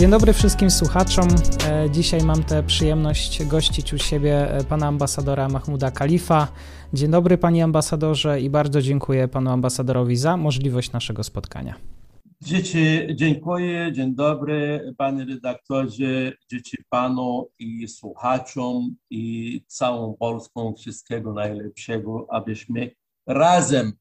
Dzień dobry wszystkim słuchaczom. E, dzisiaj mam tę przyjemność gościć u siebie e, pana ambasadora Mahmuda Kalifa. Dzień dobry panie ambasadorze i bardzo dziękuję panu ambasadorowi za możliwość naszego spotkania. Dzieci, dziękuję, dzień dobry panie redaktorze, dzieci panu i słuchaczom i całą Polską wszystkiego najlepszego, abyśmy razem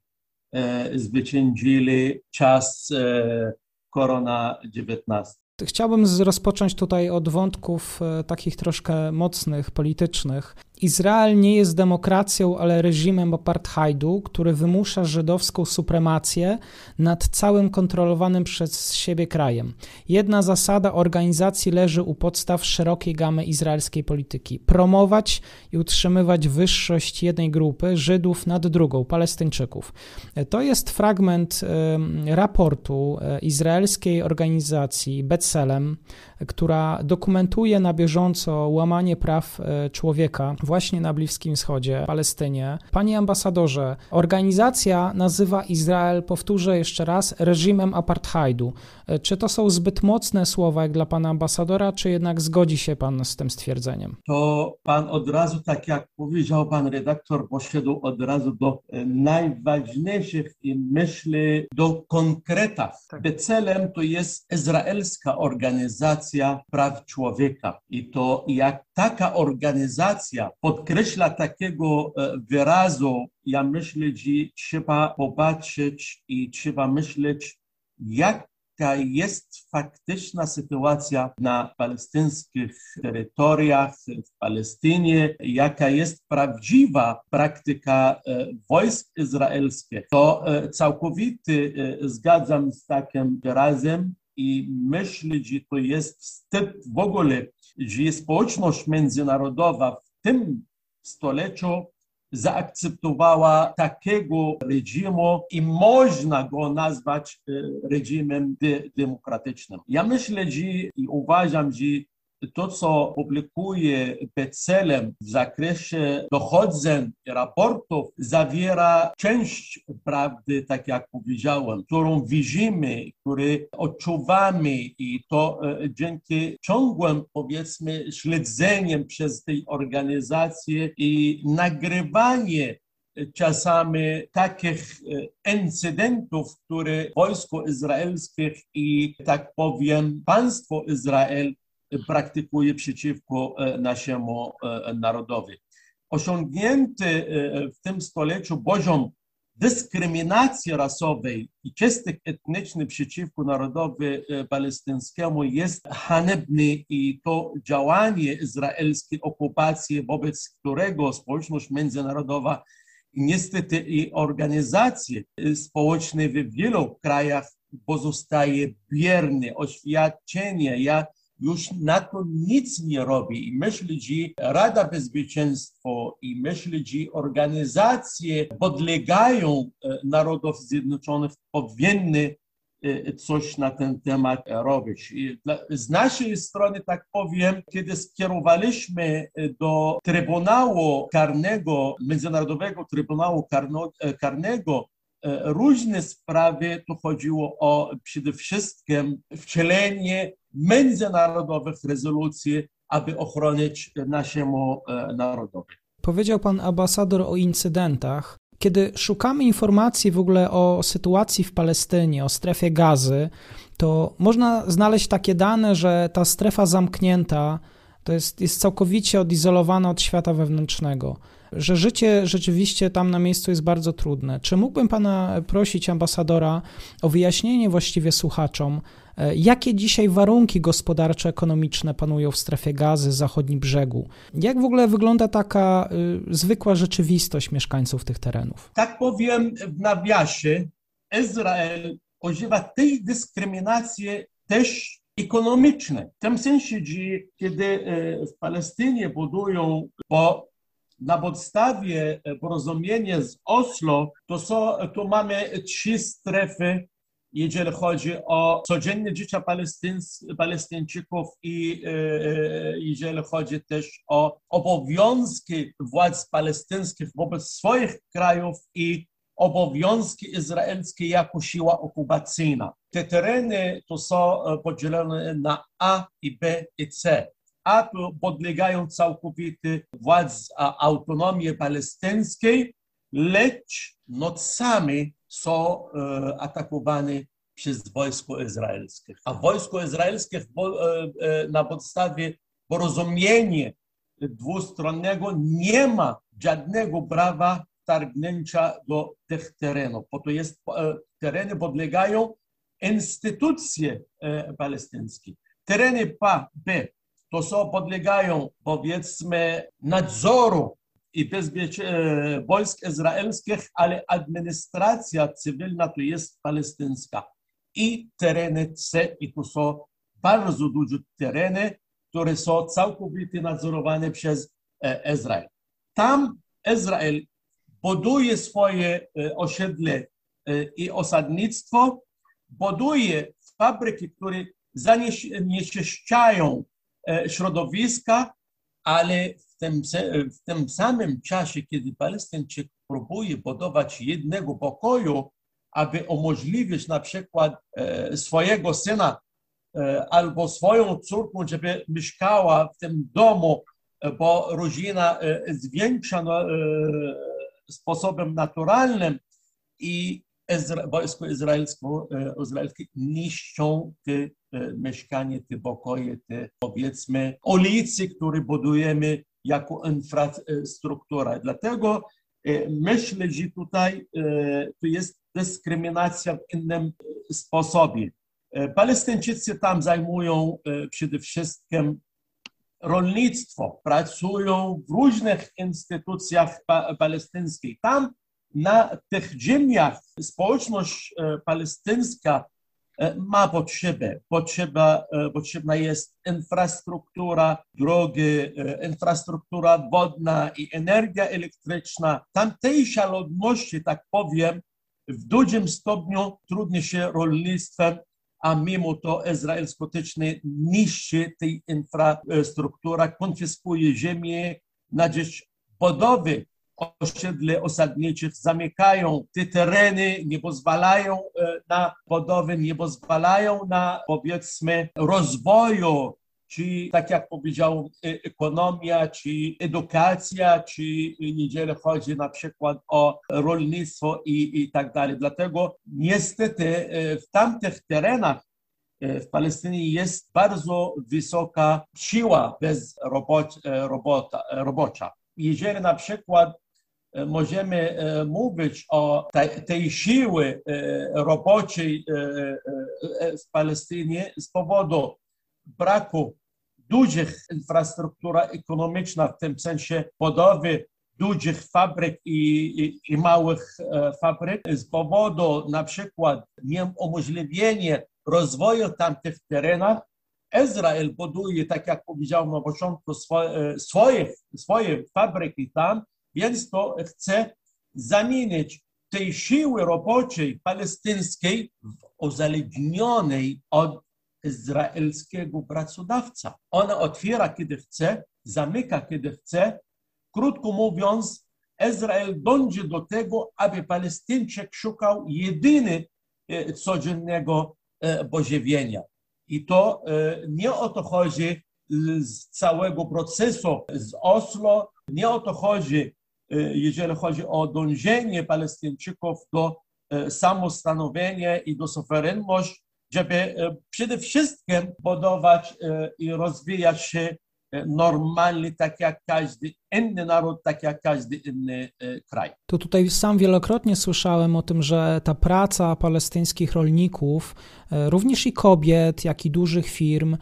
e, zwyciężyli czas e, korona-19. Chciałbym rozpocząć tutaj od wątków e, takich troszkę mocnych, politycznych. Izrael nie jest demokracją, ale reżimem apartheidu, który wymusza żydowską supremację nad całym kontrolowanym przez siebie krajem. Jedna zasada organizacji leży u podstaw szerokiej gamy izraelskiej polityki: promować i utrzymywać wyższość jednej grupy Żydów nad drugą Palestyńczyków. To jest fragment raportu e, izraelskiej organizacji Betselem, która dokumentuje na bieżąco łamanie praw e, człowieka właśnie na Bliskim Wschodzie, Palestynie. Panie ambasadorze, organizacja nazywa Izrael, powtórzę jeszcze raz, reżimem apartheidu. E, czy to są zbyt mocne słowa jak dla pana ambasadora, czy jednak zgodzi się pan z tym stwierdzeniem? To pan od razu, tak jak powiedział pan redaktor, poszedł od razu do e, najważniejszych myśli, do konkretów. Tak. Becelem to jest izraelska organizacja praw człowieka. I to jak taka organizacja podkreśla takiego e, wyrazu, ja myślę, że trzeba popatrzeć i trzeba myśleć, jak jaka jest faktyczna sytuacja na palestyńskich terytoriach, w Palestynie, jaka jest prawdziwa praktyka e, wojsk izraelskich, to e, całkowicie e, zgadzam z takim wyrazem i myślę, że to jest wstyd w ogóle, że społeczność międzynarodowa w tym stuleciu zaakceptowała takiego reżimu i można go nazwać e, reżimem de demokratycznym. Ja myślę, że i uważam, że to, co publikuje Becelem w zakresie dochodzeń raportów, zawiera część prawdy, tak jak powiedziałem, którą widzimy, który odczuwamy i to e, dzięki ciągłym, powiedzmy, śledzeniem przez tej organizacje i nagrywanie czasami takich e, incydentów, które wojsko izraelskie i tak powiem państwo Izrael praktykuje przeciwko e, naszemu e, narodowi. Osiągnięty e, w tym stuleciu poziom dyskryminacji rasowej i czystych etnicznych przeciwko narodowi palestyńskiemu jest hanebny i to działanie izraelskiej okupacji, wobec którego społeczność międzynarodowa niestety i organizacje społeczne w wielu krajach pozostaje bierne. Oświadczenie, jak już na to nic nie robi i myśli, że Rada Bezpieczeństwa i myśli, organizacje podlegają e, Narodów Zjednoczonych powinny e, coś na ten temat robić. Z naszej strony, tak powiem, kiedy skierowaliśmy e, do Trybunału Karnego, Międzynarodowego Trybunału Karnego różne sprawy, to chodziło o przede wszystkim wcielenie międzynarodowych rezolucji, aby ochronić naszemu e, narodowi. Powiedział pan ambasador o incydentach. Kiedy szukamy informacji w ogóle o sytuacji w Palestynie, o strefie gazy, to można znaleźć takie dane, że ta strefa zamknięta to jest, jest całkowicie odizolowana od świata wewnętrznego, że życie rzeczywiście tam na miejscu jest bardzo trudne. Czy mógłbym pana prosić, ambasadora, o wyjaśnienie właściwie słuchaczom, E, jakie dzisiaj warunki gospodarczo-ekonomiczne panują w strefie gazy, zachodnim brzegu? Jak w ogóle wygląda taka y, zwykła rzeczywistość mieszkańców tych terenów? Tak powiem w nawiasie, Izrael używa tej dyskryminacji też ekonomiczne. W tym sensie, że kiedy w Palestynie budują, bo na podstawie porozumienia z Oslo, to, są, to mamy trzy strefy jeżeli chodzi o codzienne życie Palestyńczyków i e, e, jeżeli chodzi też o obowiązki władz palestyńskich wobec swoich krajów i obowiązki izraelskie jako siła okupacyjna. Te tereny to są e, podzielone na A i B i C. Podlegają całkowicie władz autonomii palestyńskiej, lecz nocami są e, atakowane przez wojsko izraelskie. A wojsko izraelskie e, e, na podstawie porozumienia dwustronnego nie ma żadnego prawa targnięcia do tych terenów, bo to jest tereny podlegają instytucje palestyńskie. Tereny B to są podlegają powiedzmy nadzoru i bezpiecz... E, wojsk izraelskich, ale administracja cywilna to jest palestyńska. I tereny C, i to są bardzo duże tereny, które są całkowicie nadzorowane przez e, Izrael. Tam Izrael buduje swoje e, osiedle i osadnictwo, buduje fabryki, które zanieczyszczają środowiska, ale tym, w tym samym czasie, kiedy Palestyńczyk próbuje budować jednego pokoju, aby umożliwić na przykład e, swojego syna e, albo swoją córką, żeby mieszkała w tym domu, e, bo rodzina zwiększa no, sposobem naturalnym i wojsko izraelskie niszczą te mieszkanie, te pokoje, te powiedzmy ulicy, które budujemy jako infrastruktura. Dlatego e, myślę, że tutaj e, to jest dyskryminacja w innym sposobie. Palestyńczycy tam zajmują przede wszystkim rolnictwo, pracują w różnych instytucjach palestyńskich. Tam na tych ziemiach społeczność palestyńska ma potrzebę. Potrzeba, e, potrzebna jest infrastruktura, drogi, e, infrastruktura wodna i energia elektryczna. Tamtejsza ludności, tak powiem, w dużym stopniu trudni się rolnictwem, a mimo to Izrael skutecznie niszczy tej infrastrukturę, konfiskuje ziemię na rzecz budowy osiedle osadniczych zamykają te tereny, nie pozwalają e, na budowę, nie pozwalają na powiedzmy rozwoju czy tak jak powiedziałem, ekonomia, czy edukacja, czy jeżeli chodzi na przykład o rolnictwo i, i tak dalej. Dlatego niestety e, w tamtych terenach e, w Palestynie jest bardzo wysoka siła bezrobocza. robocza. Jeżeli na przykład E, możemy e, mówić o tej, siły e, roboczej w Palestynie z powodu braku dużych infrastruktura ekonomiczna, w tym sensie budowy dużych fabryk i, i, i małych fabryk, z powodu na przykład nieumożliwienia rozwoju tamtych terenach, Izrael buduje, tak jak powiedziałem na początku, swoje, swoje fabryki tam, więc to chce zamienić tej siły roboczej palestyńskiej w uzależnionej od izraelskiego pracodawca. Ona otwiera, kiedy chce, zamyka, kiedy chce. Krótko mówiąc, Izrael dąży do tego, aby Palestyńczyk szukał jedyny e, codziennego e, pożywienia. I to e, nie o to chodzi z całego procesu z Oslo, nie o to chodzi jeżeli chodzi o dążenie Palestyńczyków do e, samostanowienia i do suwerenności, żeby e, przede wszystkim budować i rozwijać się normalnie, tak jak każdy inny naród, tak jak każdy inny kraj. To tutaj sam wielokrotnie słyszałem o tym, że ta praca palestyńskich rolników, również i kobiet, jak i dużych firm,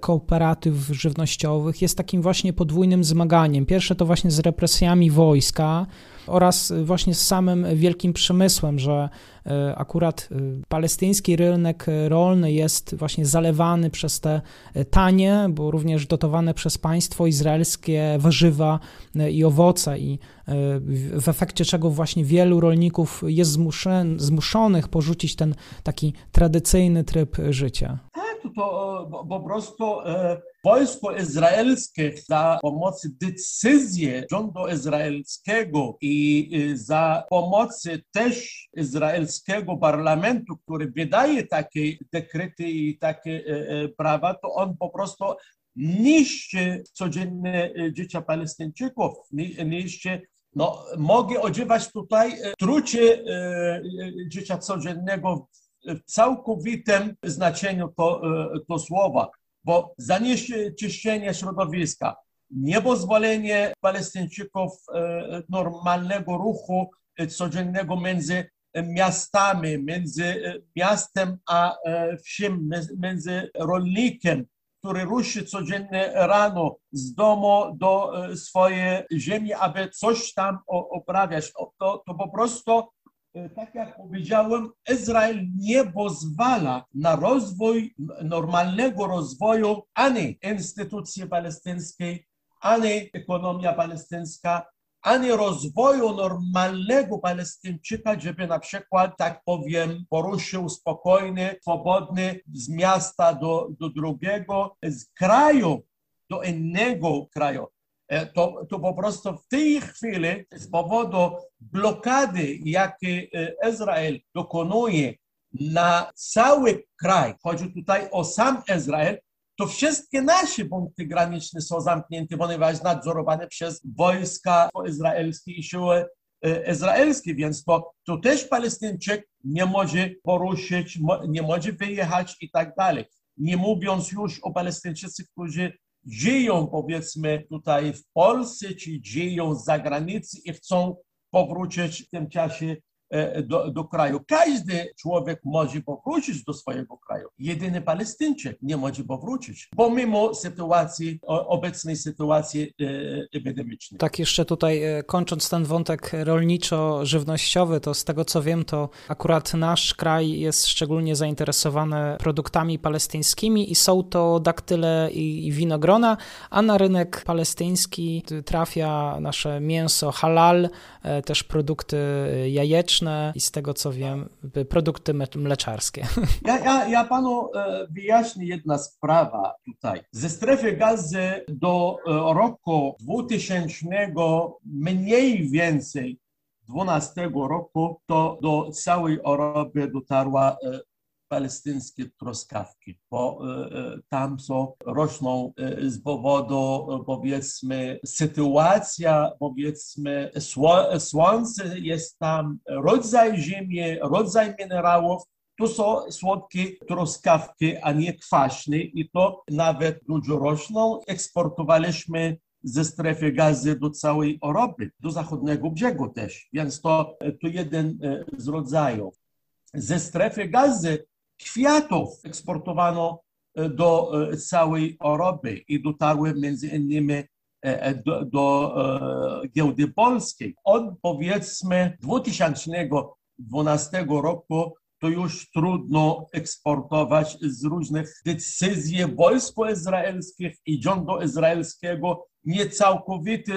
kooperatyw żywnościowych, jest takim właśnie podwójnym zmaganiem. Pierwsze to właśnie z represjami wojska oraz właśnie z samym wielkim przemysłem, że E, akurat e, palestyński rynek rolny jest właśnie zalewany przez te e, tanie, bo również dotowane przez państwo izraelskie warzywa i owoce i w efekcie czego właśnie wielu rolników jest zmuszonych porzucić ten taki tradycyjny tryb życia. Tak, to po prostu wojsko izraelskie za pomocy decyzji rządu izraelskiego i za pomocy też izraelskiego parlamentu, który wydaje takie dekrety i takie prawa, to on po prostu niszczy codzienne życie Palestyńczyków, niszczy no, mogę odziewać tutaj trucie życia codziennego w całkowitym znaczeniu to, to słowa bo zanieczyszczenie środowiska, niepozwolenie Palestyńczyków e, normalnego ruchu e, codziennego między miastami, między e, miastem a wsią, między rolnikiem, który ruszy codziennie rano z domu do swojej ziemi, aby coś tam uprawiać. To, to po prostu E, tak jak powiedziałem, Izrael nie pozwala na rozwój normalnego rozwoju ani instytucji palestyńskiej, ani ekonomia palestyńska, ani rozwoju normalnego Palestyńczyka, żeby na przykład, tak powiem, poruszył spokojnie, swobodny z miasta do, do drugiego, z kraju do innego kraju. E, to, to po prostu w tej chwili z powodu blokady, jakie Izrael dokonuje na cały kraj, chodzi tutaj o sam Izrael, to wszystkie nasze punkty graniczne są zamknięte, ponieważ nadzorowane przez wojska izraelskie i siły e, izraelskie, więc to, to też Palestyńczyk nie może poruszyć, nie może wyjechać i tak dalej. Nie mówiąc już o Palestyńczycy, którzy żyją powiedzmy tutaj w Polsce, czy żyją z zagranicy i chcą powrócić w tym czasie do, do kraju. Każdy człowiek może powrócić do swojego kraju. Jedyny Palestyńczyk nie może powrócić, pomimo sytuacji, obecnej sytuacji e, epidemicznej. Tak, jeszcze tutaj e, kończąc ten wątek rolniczo-żywnościowy, to z tego co wiem, to akurat nasz kraj jest szczególnie zainteresowany produktami palestyńskimi i są to daktyle i winogrona, a na rynek palestyński trafia nasze mięso halal, też produkty jajeczne, i z tego co wiem, produkty mleczarskie. Ja, ja, ja panu e, wyjaśnię jedna sprawa tutaj. Ze strefy gazy do e, roku 2000 mniej więcej 12 roku to do całej Europy dotarła e, palestyńskie truskawki, bo e, e, tam są, rosną e, z powodu powiedzmy sytuacja, powiedzmy słońce jest tam, rodzaj ziemi, rodzaj minerałów, to są słodkie truskawki, a nie kwaśne i to nawet dużo rosną. Eksportowaliśmy ze strefy gazy do całej Europy, do zachodniego brzegu też, więc to, to jeden z rodzajów. Ze strefy gazy kwiatów eksportowano e, do e, całej Europy i dotarły między innymi e, do, do giełdy polskiej. Od powiedzmy 2012 roku to już trudno eksportować z różnych decyzji wojsko izraelskich i rządu izraelskiego nie całkowite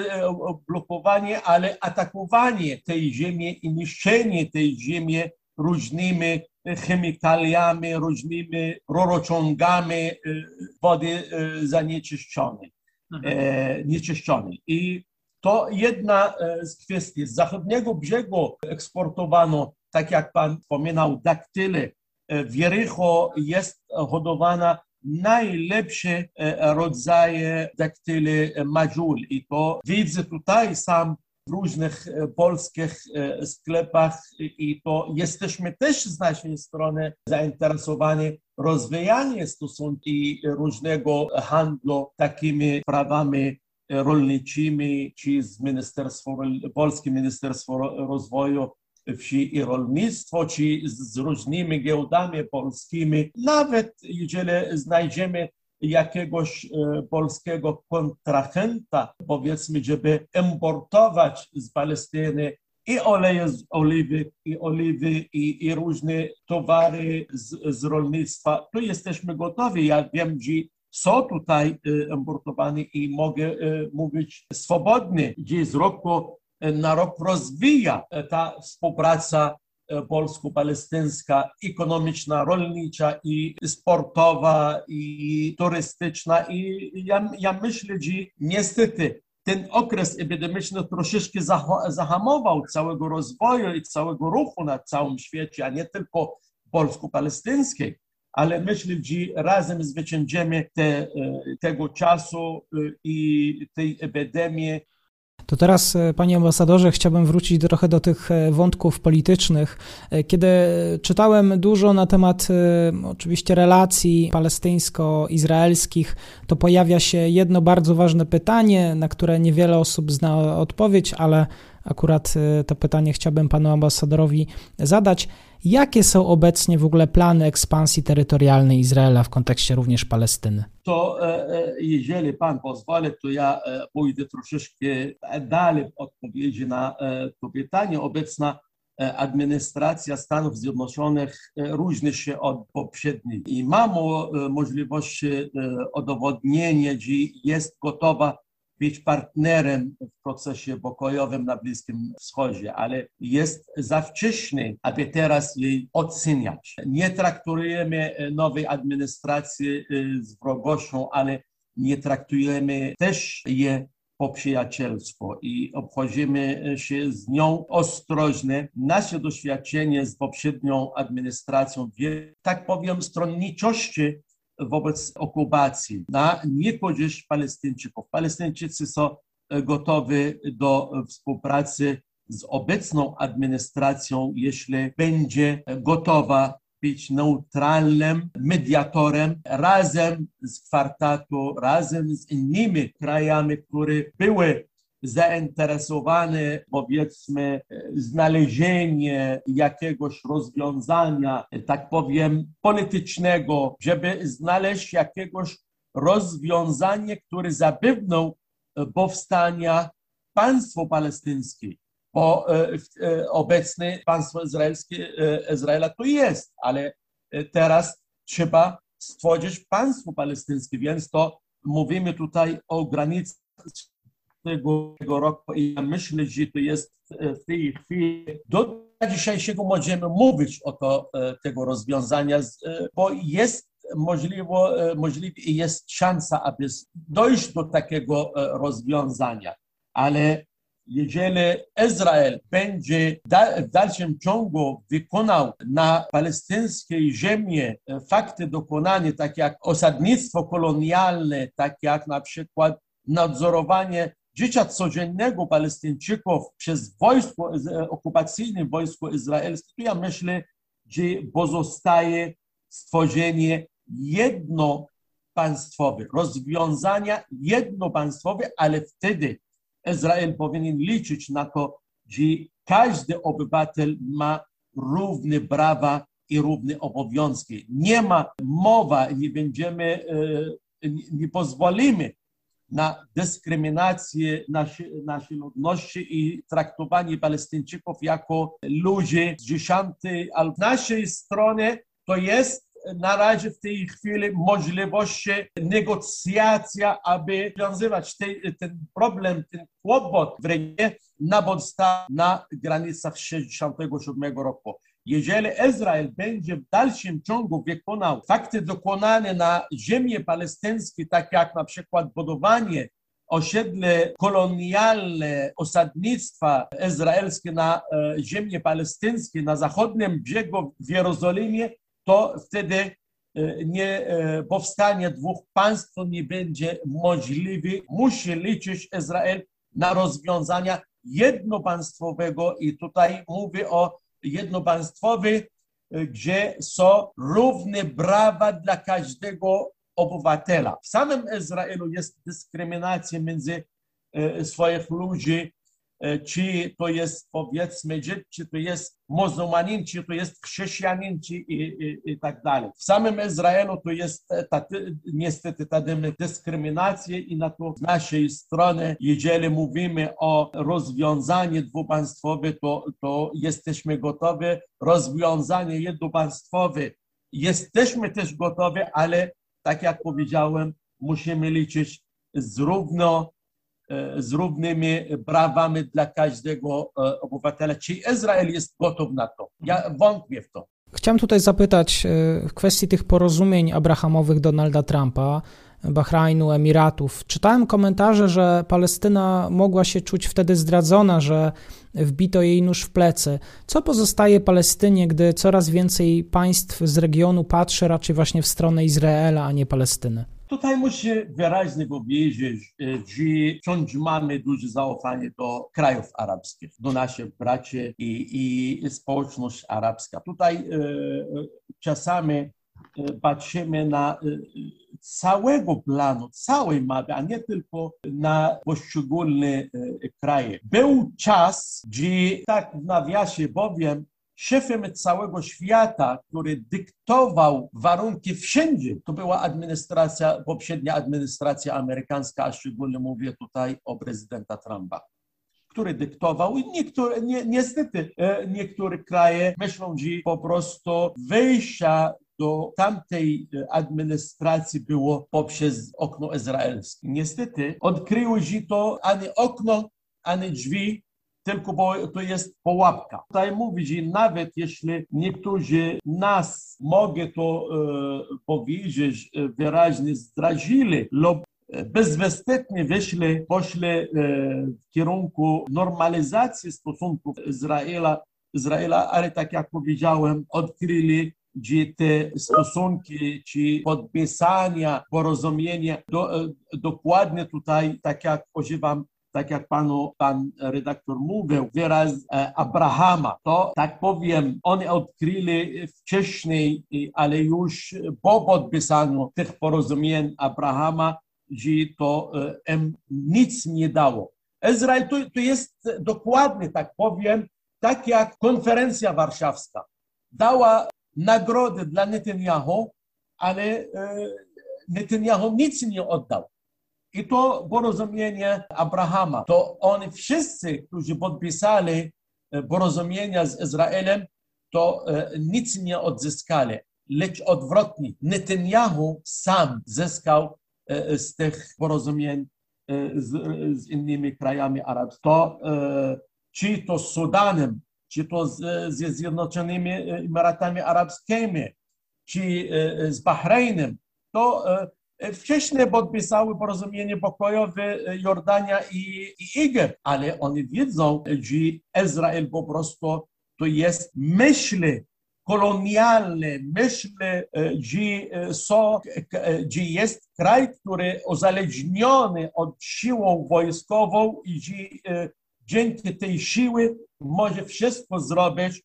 blokowanie, ale atakowanie tej ziemi i niszczenie tej ziemi różnymi chemikaliami, różnymi rurociągami y, wody y, zanieczyszczonej, mhm. E, nieczyszczonej. I to jedna e, z kwestii. Z zachodniego brzegu eksportowano, tak jak pan wspominał, daktyle. E, w Jericho jest hodowana najlepsze rodzaje daktyly majul i to widzę tutaj sam w różnych e, polskich e, sklepach i to jesteśmy też z naszej strony zainteresowani rozwijaniem stosunki różnego handlu takimi prawami rolniczymi, czy z Ministerstwo, Polskie Ministerstwo Rozwoju Wsi i Rolnictwo, czy z różnymi giełdami polskimi. Nawet jeżeli znajdziemy jakiegoś polskiego kontrahenta, powiedzmy, żeby importować z Palestyny i oleje z oliwy, i oliwy, i, i różne towary z, z rolnictwa, to jesteśmy gotowi. Ja wiem, że są tutaj importowane i mogę mówić swobodnie, gdzie z roku na rok rozwija ta współpraca polsko-palestyńska, ekonomiczna, rolnicza i sportowa i turystyczna i ja, ja myślę, że niestety ten okres epidemiczny troszeczkę zahamował całego rozwoju i całego ruchu na całym świecie, a nie tylko polsko-palestyńskiej. Ale myślę, że razem zwyciężymy te, tego czasu i tej epidemii to teraz, e, panie ambasadorze, chciałbym wrócić trochę do tych e, wątków politycznych. E, kiedy czytałem dużo na temat oczywiście relacji palestyńsko-izraelskich, to pojawia się jedno bardzo ważne pytanie, na które niewiele osób zna odpowiedź, ale akurat to pytanie chciałbym panu ambasadorowi zadać. Jakie są obecnie w ogóle plany ekspansji terytorialnej Izraela w kontekście również Palestyny? To e, e, jeżeli pan pozwoli, to ja e, pójdę troszeczkę dalej w odpowiedzi na to pytanie. Obecna administracja Stanów Zjednoczonych różni się od poprzedniej i mamy możliwość udowodnienia, że jest gotowa być partnerem w procesie pokojowym na Bliskim Wschodzie, ale jest za wcześnie, aby teraz jej oceniać. Nie traktujemy nowej administracji y, z wrogością, ale nie traktujemy też je po przyjacielsku i obchodzimy się z nią ostrożnie. Nasze doświadczenie z poprzednią administracją, tak powiem, stronniczości wobec okupacji na niekorzyść Palestyńczyków. Palestyńczycy są e, gotowi do współpracy z obecną administracją, jeśli będzie gotowa być neutralnym mediatorem razem z kwartatu, razem z innymi krajami, które były zainteresowany, powiedzmy, znalezienie jakiegoś rozwiązania, tak powiem, politycznego, żeby znaleźć jakiegoś rozwiązanie, które zapewnią powstania państwo palestyńskie. Bo e, e, obecne państwo izraelskie, e, Izraela to jest, ale teraz trzeba stworzyć państwo palestyńskie, więc to mówimy tutaj o granicy tego roku i ja myślę, że to jest e, w tej chwili do dzisiejszego możemy mówić o to, e, tego rozwiązania, e, bo jest możliwe, możliwe i jest szansa, aby dojść do takiego rozwiązania. Ale jeżeli Izrael będzie w dalszym ciągu wykonał na palestyńskiej ziemi fakty dokonane, takie jak osadnictwo kolonialne, takie jak na przykład nadzorowanie życia codziennego Palestyńczyków przez wojsko okupacyjne, wojsko izraelskie, to ja myślę, że pozostaje stworzenie jednopaństwowe, rozwiązania jednopaństwowe, ale wtedy Izrael powinien liczyć na to, że każdy obywatel ma równe prawa i równe obowiązki. Nie ma mowa, nie będziemy, e, nie pozwolimy na dyskryminację naszej, naszej ludności i traktowanie Palestyńczyków jako ludzi z dziesiątej, ale w naszej stronie to jest na razie w tej chwili możliwość negocjacja, aby rozwiązywać ten problem, ten kłopot w regionie na podstawie na granicach 67 roku. Jeżeli Izrael będzie w dalszym ciągu wykonał fakty dokonane na ziemi palestyńskiej, tak jak na przykład budowanie osiedle kolonialne, osadnictwa izraelskie na e, ziemi palestyńskiej, na zachodnim brzegu w Jerozolimie, to wtedy e, nie e, powstanie dwóch państw nie będzie możliwe. Musi liczyć Izrael na rozwiązania jednopaństwowego i tutaj mówię o jednopaństwowy, gdzie są równe prawa dla każdego obywatela. W samym Izraelu jest dyskryminacja między swoich ludzi, czy to jest powiedzmy Żyd, czy to jest muzułmanin, czy to jest chrześcijanin, czy i, i, i tak dalej. W samym Izraelu to jest ta, niestety ta dyskryminacja i na to z naszej strony, jeżeli mówimy o rozwiązaniu dwupaństwowe, to, to jesteśmy gotowi. Rozwiązanie jednopaństwowe jesteśmy też gotowi, ale tak jak powiedziałem, musimy liczyć z równo E, z równymi prawami dla każdego e, obywatela. Czy Izrael jest gotów na to? Ja wątpię w to. Chciałem tutaj zapytać e, w kwestii tych porozumień abrahamowych Donalda Trumpa, Bahrajnu, Emiratów. Czytałem komentarze, że Palestyna mogła się czuć wtedy zdradzona, że wbito jej nóż w plecy. Co pozostaje Palestynie, gdy coraz więcej państw z regionu patrzy raczej właśnie w stronę Izraela, a nie Palestyny? Tutaj muszę wyraźnie powiedzieć, że wciąż mamy duże zaufanie do krajów arabskich, do naszych braci i, i społeczność arabska. Tutaj e, czasami e, patrzymy na e, całego planu, całej mapy, a nie tylko na poszczególne kraje. Był czas, gdzie tak w nawiasie bowiem szefem całego świata, który dyktował warunki wszędzie, to była administracja, poprzednia administracja amerykańska, a szczególnie mówię tutaj o prezydenta Trumpa który dyktował i niektóre, ni niestety e, niektóre kraje myślą, że po prostu wejścia do tamtej e, administracji było poprzez okno izraelskie. Niestety odkryły, że to ani okno, ani drzwi tylko bo to jest pułapka. Tutaj mówi, że nawet jeśli niektórzy nas, mogę to e, powiedzieć e, wyraźnie, zdradzili lub bezwstydnie wyszli, poszli e, w kierunku normalizacji stosunków Izraela, Izraela, ale tak jak powiedziałem, odkryli że te stosunki czy podpisania porozumienia do, e, dokładnie tutaj, tak jak używam tak jak panu, pan redaktor mówił, wyraz e, Abrahama. To, tak powiem, oni odkryli wcześniej, ale już po podpisaniu tych porozumień Abrahama, że to e, im nic nie dało. Izrael to, to jest dokładnie, tak powiem, tak jak konferencja warszawska dała nagrodę dla Netanyahu, ale e, Netanyahu nic nie oddał. I to porozumienie Abrahama, to oni wszyscy, którzy podpisali e, porozumienia z Izraelem, to e, nic nie odzyskali, lecz odwrotnie. Netanyahu sam zyskał e, z tych porozumień z, z innymi krajami arabskimi. To czy to z Sudanem, czy to z, ze Zjednoczonymi Emiratami Arabskimi, czy z Bahrajnem, to Wcześniej podpisały porozumienie pokojowe Jordania i, i Egipt, ale oni wiedzą, że Izrael po prostu to jest myśli kolonialne, myśli, że, są, że jest kraj, który uzależniony od siłą wojskową i że dzięki tej siły może wszystko zrobić,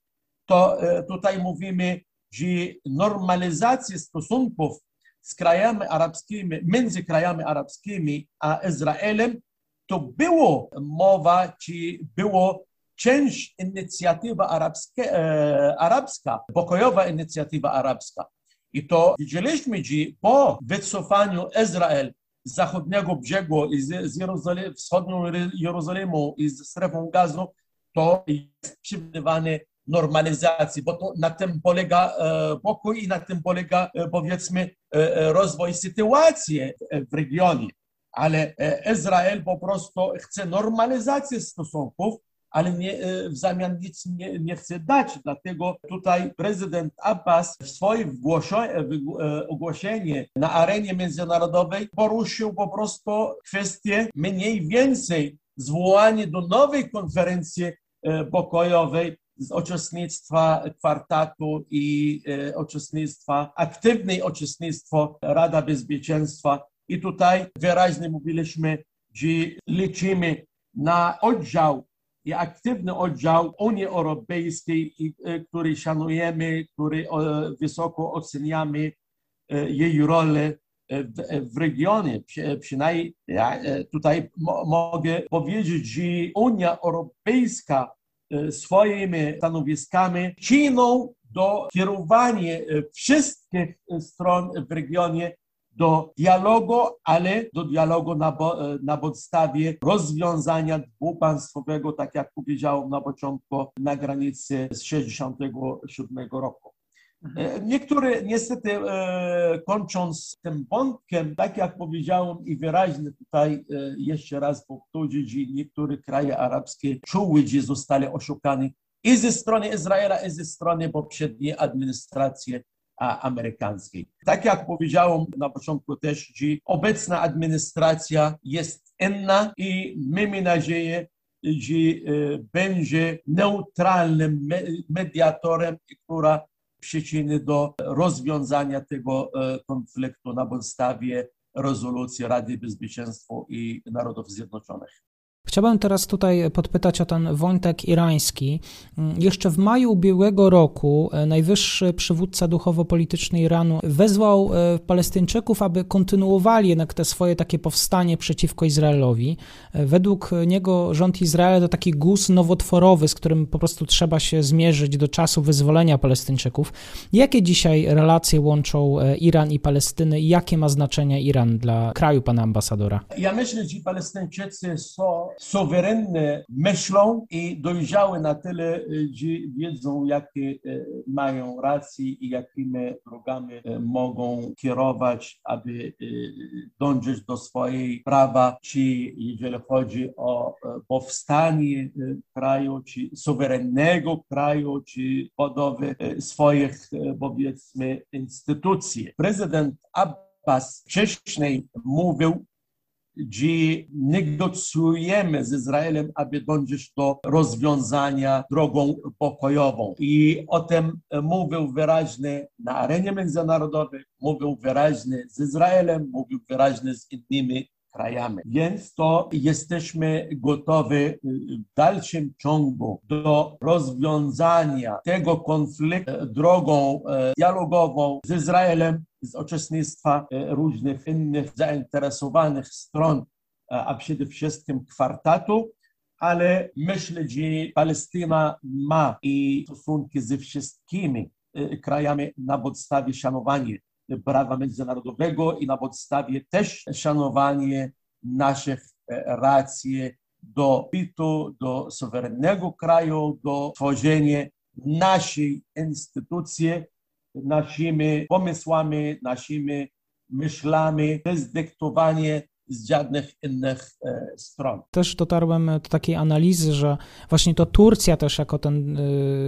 to tutaj mówimy, że normalizacja stosunków z krajami arabskimi, między krajami arabskimi a Izraelem, to było mowa, czy było część inicjatywa arabska, e, arabska, pokojowa inicjatywa arabska. I to widzieliśmy, że po wycofaniu Izrael z zachodniego brzegu i z, z Jerozolimy, wschodnią Jerozolimu i z strefą gazu, to jest przewidywane normalizacji, bo to na tym polega e, pokój i na tym polega, e, powiedzmy, e, rozwój sytuacji w regionie. Ale Izrael po prostu chce normalizacji stosunków, ale nie, w zamian nic nie, nie chce dać. Dlatego tutaj prezydent Abbas w swoim ogłoszeniu na arenie międzynarodowej poruszył po prostu kwestię mniej więcej zwołanie do nowej konferencji pokojowej z uczestnictwa kwartatu i e, uczestnictwa, aktywnej uczestnictwo Rada Bezpieczeństwa. I tutaj wyraźnie mówiliśmy, że liczymy na oddział i aktywny oddział Unii Europejskiej, e, który szanujemy, który e, wysoko oceniamy jej rolę w, w regionie. Przynajmniej ja tutaj mogę powiedzieć, że Unia Europejska swoimi stanowiskami czyną do kierowania wszystkich stron w regionie do dialogu, ale do dialogu na, na podstawie rozwiązania dwupaństwowego, tak jak powiedziałem na początku, na granicy z 1967 roku. Mhm. E, niektóre, niestety, e, kończąc tym wątkiem, tak jak powiedziałem i wyraźnie tutaj e, jeszcze raz powtórzyć, niektóre kraje arabskie czuły, że zostali oszukani i ze strony Izraela, i ze strony poprzedniej administracji amerykańskiej. Tak jak powiedziałem na początku też, że obecna administracja jest inna i mamy nadzieję, że będzie neutralnym mediatorem, która przyczyny do rozwiązania tego e, konfliktu na podstawie rezolucji Rady Bezpieczeństwa i Narodów Zjednoczonych. Chciałbym teraz tutaj podpytać o ten wątek irański. Jeszcze w maju ubiegłego roku e, najwyższy przywódca duchowo-polityczny Iranu wezwał e, Palestyńczyków, aby kontynuowali jednak te swoje takie powstanie przeciwko Izraelowi. E, według niego rząd Izraela to taki guz nowotworowy, z którym po prostu trzeba się zmierzyć do czasu wyzwolenia Palestyńczyków. Jakie dzisiaj relacje łączą Iran i Palestynę i jakie ma znaczenie Iran dla kraju pana ambasadora? Ja myślę, że Palestyńczycy są suwerenne myślą i dojrzały na tyle, że wiedzą, jakie e, mają racje i jakimi drogami e, mogą kierować, aby e, dążyć do swojej prawa, czy jeżeli chodzi o powstanie kraju, czy suwerennego kraju, czy budowy swoich, powiedzmy, instytucji. Prezydent Abbas wcześniej mówił, gdzie negocjujemy z Izraelem, aby dążyć do rozwiązania drogą pokojową. I o tym mówił wyraźnie na arenie międzynarodowej, mówił wyraźnie z Izraelem, mówił wyraźnie z innymi krajami. Więc to jesteśmy gotowi w dalszym ciągu do rozwiązania tego konfliktu drogą e, dialogową z Izraelem, z uczestnictwa e, różnych innych zainteresowanych stron, a przede wszystkim kwartatu, ale myślę, że Palestyna ma i stosunki ze wszystkimi e, krajami na podstawie szanowania prawa międzynarodowego i na podstawie też szanowania naszych e, racji do bytu, do suwerennego kraju, do tworzenia naszej instytucji, naszymi pomysłami, naszymi myślami, bez dyktowania z żadnych innych e, stron. Też dotarłem do takiej analizy, że właśnie to Turcja też jako ten e,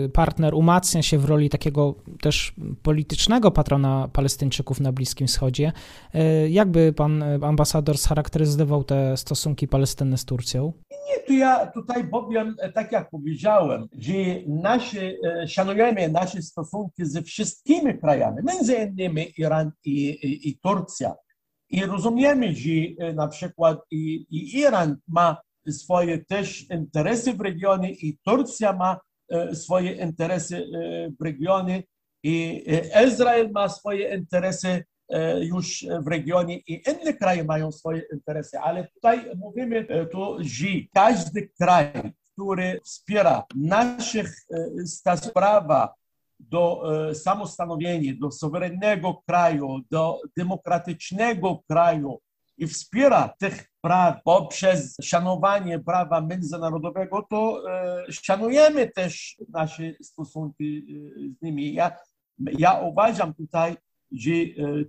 partner umacnia się w roli takiego też politycznego patrona Palestyńczyków na Bliskim Wschodzie. E, jakby pan ambasador scharakteryzował te stosunki Palestyny z Turcją? Nie, to ja tutaj powiem, tak jak powiedziałem, że nasze, szanujemy nasze stosunki ze wszystkimi krajami, między innymi Iran i, i, i Turcja. I rozumiemy, że e, na przykład i, i Iran ma swoje też interesy w regionie i Turcja ma e, swoje interesy e, w regionie i Izrael ma swoje interesy już w regionie i inne kraje mają swoje interesy, ale tutaj mówimy tu, że każdy kraj, który wspiera naszych prawa do e, samostanowienia, do suwerennego kraju, do demokratycznego kraju i wspiera tych praw poprzez szanowanie prawa międzynarodowego, to e, szanujemy też nasze stosunki e, z nimi. Ja, ja uważam tutaj, że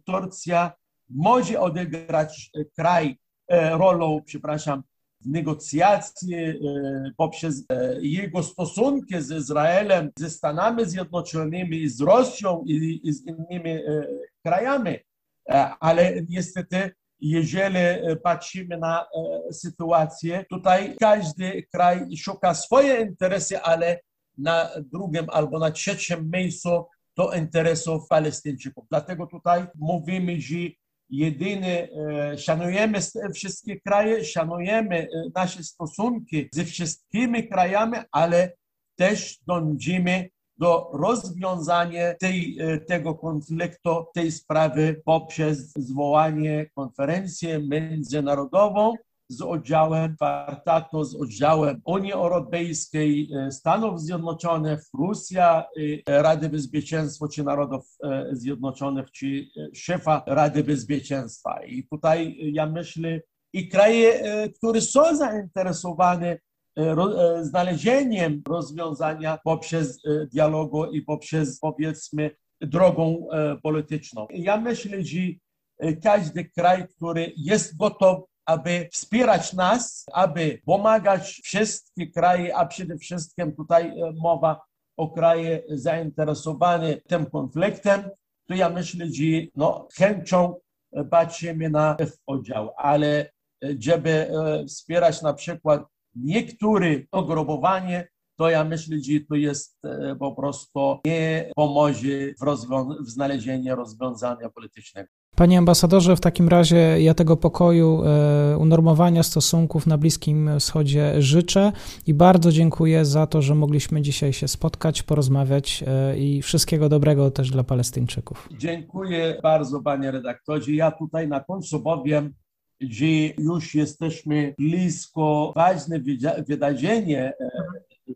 Turcja może odegrać kraj rolą, przepraszam, negocjacje e, poprzez e, jego stosunki z Izraelem, ze Stanami Zjednoczonymi, z Rosją i, z innymi e, krajami. Ale niestety, jeżeli patrzymy na sytuację, tutaj każdy kraj szuka swoje interesy, ale na drugim albo na trzecim miejscu to interesów Palestyńczyków. Dlatego tutaj mówimy, że jedyny, e, szanujemy wszystkie kraje, szanujemy e, nasze stosunki ze wszystkimi krajami, ale też dążymy do rozwiązania tej, tego konfliktu, tej sprawy poprzez zwołanie konferencji międzynarodową z oddziałem Kwartatu, z oddziałem Unii Europejskiej, e, Stanów Zjednoczonych, Rosja, e, Rady Bezpieczeństwa czy Narodów e, Zjednoczonych, czy szefa Rady Bezpieczeństwa. I tutaj ja myślę, i kraje, które są zainteresowane znalezieniem rozwiązania poprzez dialogu i poprzez powiedzmy drogą polityczną. Ja myślę, że każdy kraj, który jest gotów aby wspierać nas, aby pomagać wszystkie kraje, a przede wszystkim tutaj e, mowa o kraje zainteresowane tym konfliktem, to ja myślę, że no, chęcią e, patrzymy na oddział, ale e, żeby wspierać na przykład niektóre ogrobowanie, to ja myślę, że to jest po prostu nie pomoże w, w znalezieniu rozwiązania politycznego. Panie ambasadorze, w takim razie ja tego pokoju, e, unormowania stosunków na Bliskim Wschodzie życzę i bardzo dziękuję za to, że mogliśmy dzisiaj się spotkać, porozmawiać e, i wszystkiego dobrego też dla Palestyńczyków. Dziękuję bardzo, panie redaktorze. Ja tutaj na końcu powiem, że już jesteśmy blisko ważne wydarzenie e,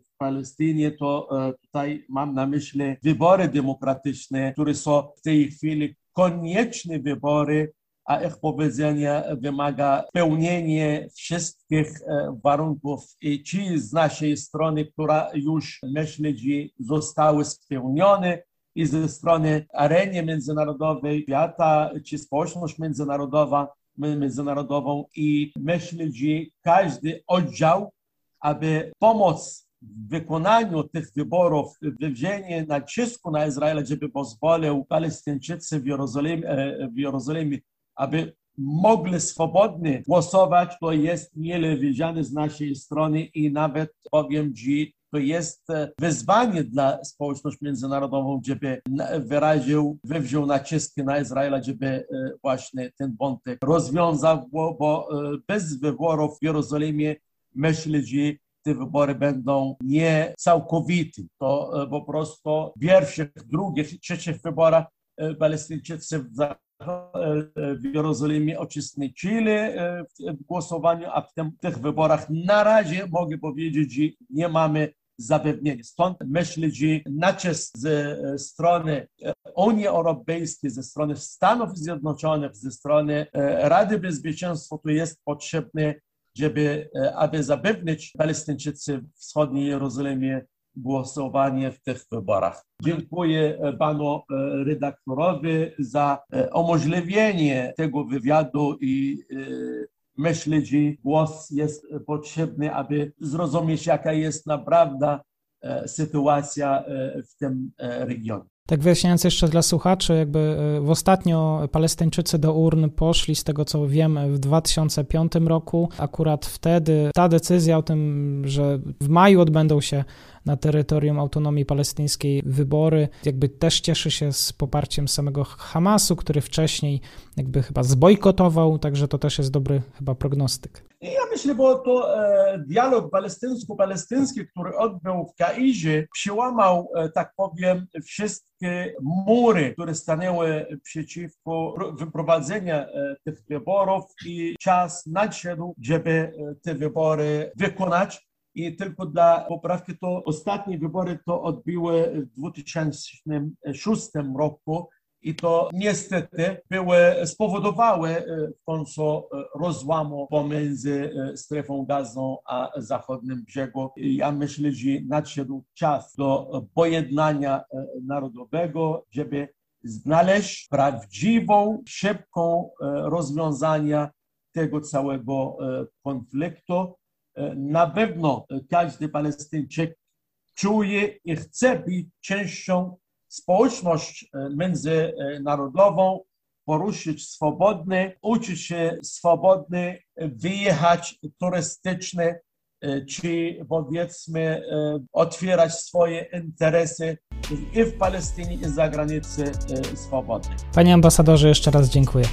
w Palestynie, to tutaj mam na myśli wybory demokratyczne, które są w tej chwili konieczne wybory, a ich powiedzenie wymaga spełnienia wszystkich e, warunków. I ci z naszej strony, która już myślę, że zostały spełnione i ze strony areny międzynarodowej, świata, czy społeczność międzynarodowa, międzynarodową. I myślę, że każdy oddział, aby pomóc w wykonaniu tych wyborów, wywzięcie nacisku na Izrael, żeby pozwolił Palestyńczycy w Jerozolimie, e, w Jerozolimie aby mogli swobodnie głosować, to jest miele wiedziane z naszej strony i nawet powiem, że to jest e, wyzwanie dla społeczności międzynarodowej, żeby wyraził, wywziął naciski na Izraela, żeby e, właśnie ten wątek rozwiązał, bo, bo bez wyborów w Jerozolimie myślę, że te wybory będą nie całkowite. To e, po prostu w pierwszych, drugich, trzecich wyborach e, Palestyńczycy w, e, w Jerozolimie uczestniczyli w głosowaniu, a w tym, tych wyborach na razie mogę powiedzieć, że nie mamy zapewnienia. Stąd myślę, że nacisk ze strony Unii Europejskiej, ze strony Stanów Zjednoczonych, ze strony Rady Bezpieczeństwa tu jest potrzebny żeby, e, aby zapewnić Palestyńczycy w wschodniej Jerozolimie głosowanie w tych wyborach. Dziękuję e, panu e, redaktorowi za umożliwienie tego wywiadu i myślę, że głos jest potrzebny, aby zrozumieć, jaka jest naprawdę sytuacja w tym regionie. Tak wyjaśniając jeszcze dla słuchaczy, jakby e, w ostatnio Palestyńczycy do urn poszli, z tego co wiem, w 2005 roku. Akurat wtedy ta decyzja o tym, że w maju odbędą się na terytorium autonomii palestyńskiej wybory, jakby też cieszy się z poparciem samego Hamasu, który wcześniej jakby chyba zbojkotował, także to też jest dobry chyba prognostyk. Ja myślę, bo to e, dialog palestyńsko-palestyński, który odbył w Kairze, przełamał, e, tak powiem, wszystkie mury, które stanęły przeciwko wyprowadzeniu e, tych wyborów i czas nadszedł, żeby te wybory wykonać. I tylko dla poprawki to ostatnie wybory to odbyły w 2006 roku i to niestety były, spowodowały e, w końcu e, rozłamu pomiędzy e, strefą gazą a zachodnim brzegu. Ja myślę, że nadszedł czas do pojednania narodowego, żeby znaleźć prawdziwą, szybką rozwiązanie tego całego konfliktu. Na pewno każdy Palestyńczyk czuje i chce być częścią społeczność e, międzynarodową, poruszyć swobodnie, uczyć się swobodnie, wyjechać turystyczne, e, czy powiedzmy e, otwierać swoje interesy i w Palestynie, i za granicą swobodnie. Panie ambasadorze, jeszcze raz dziękuję.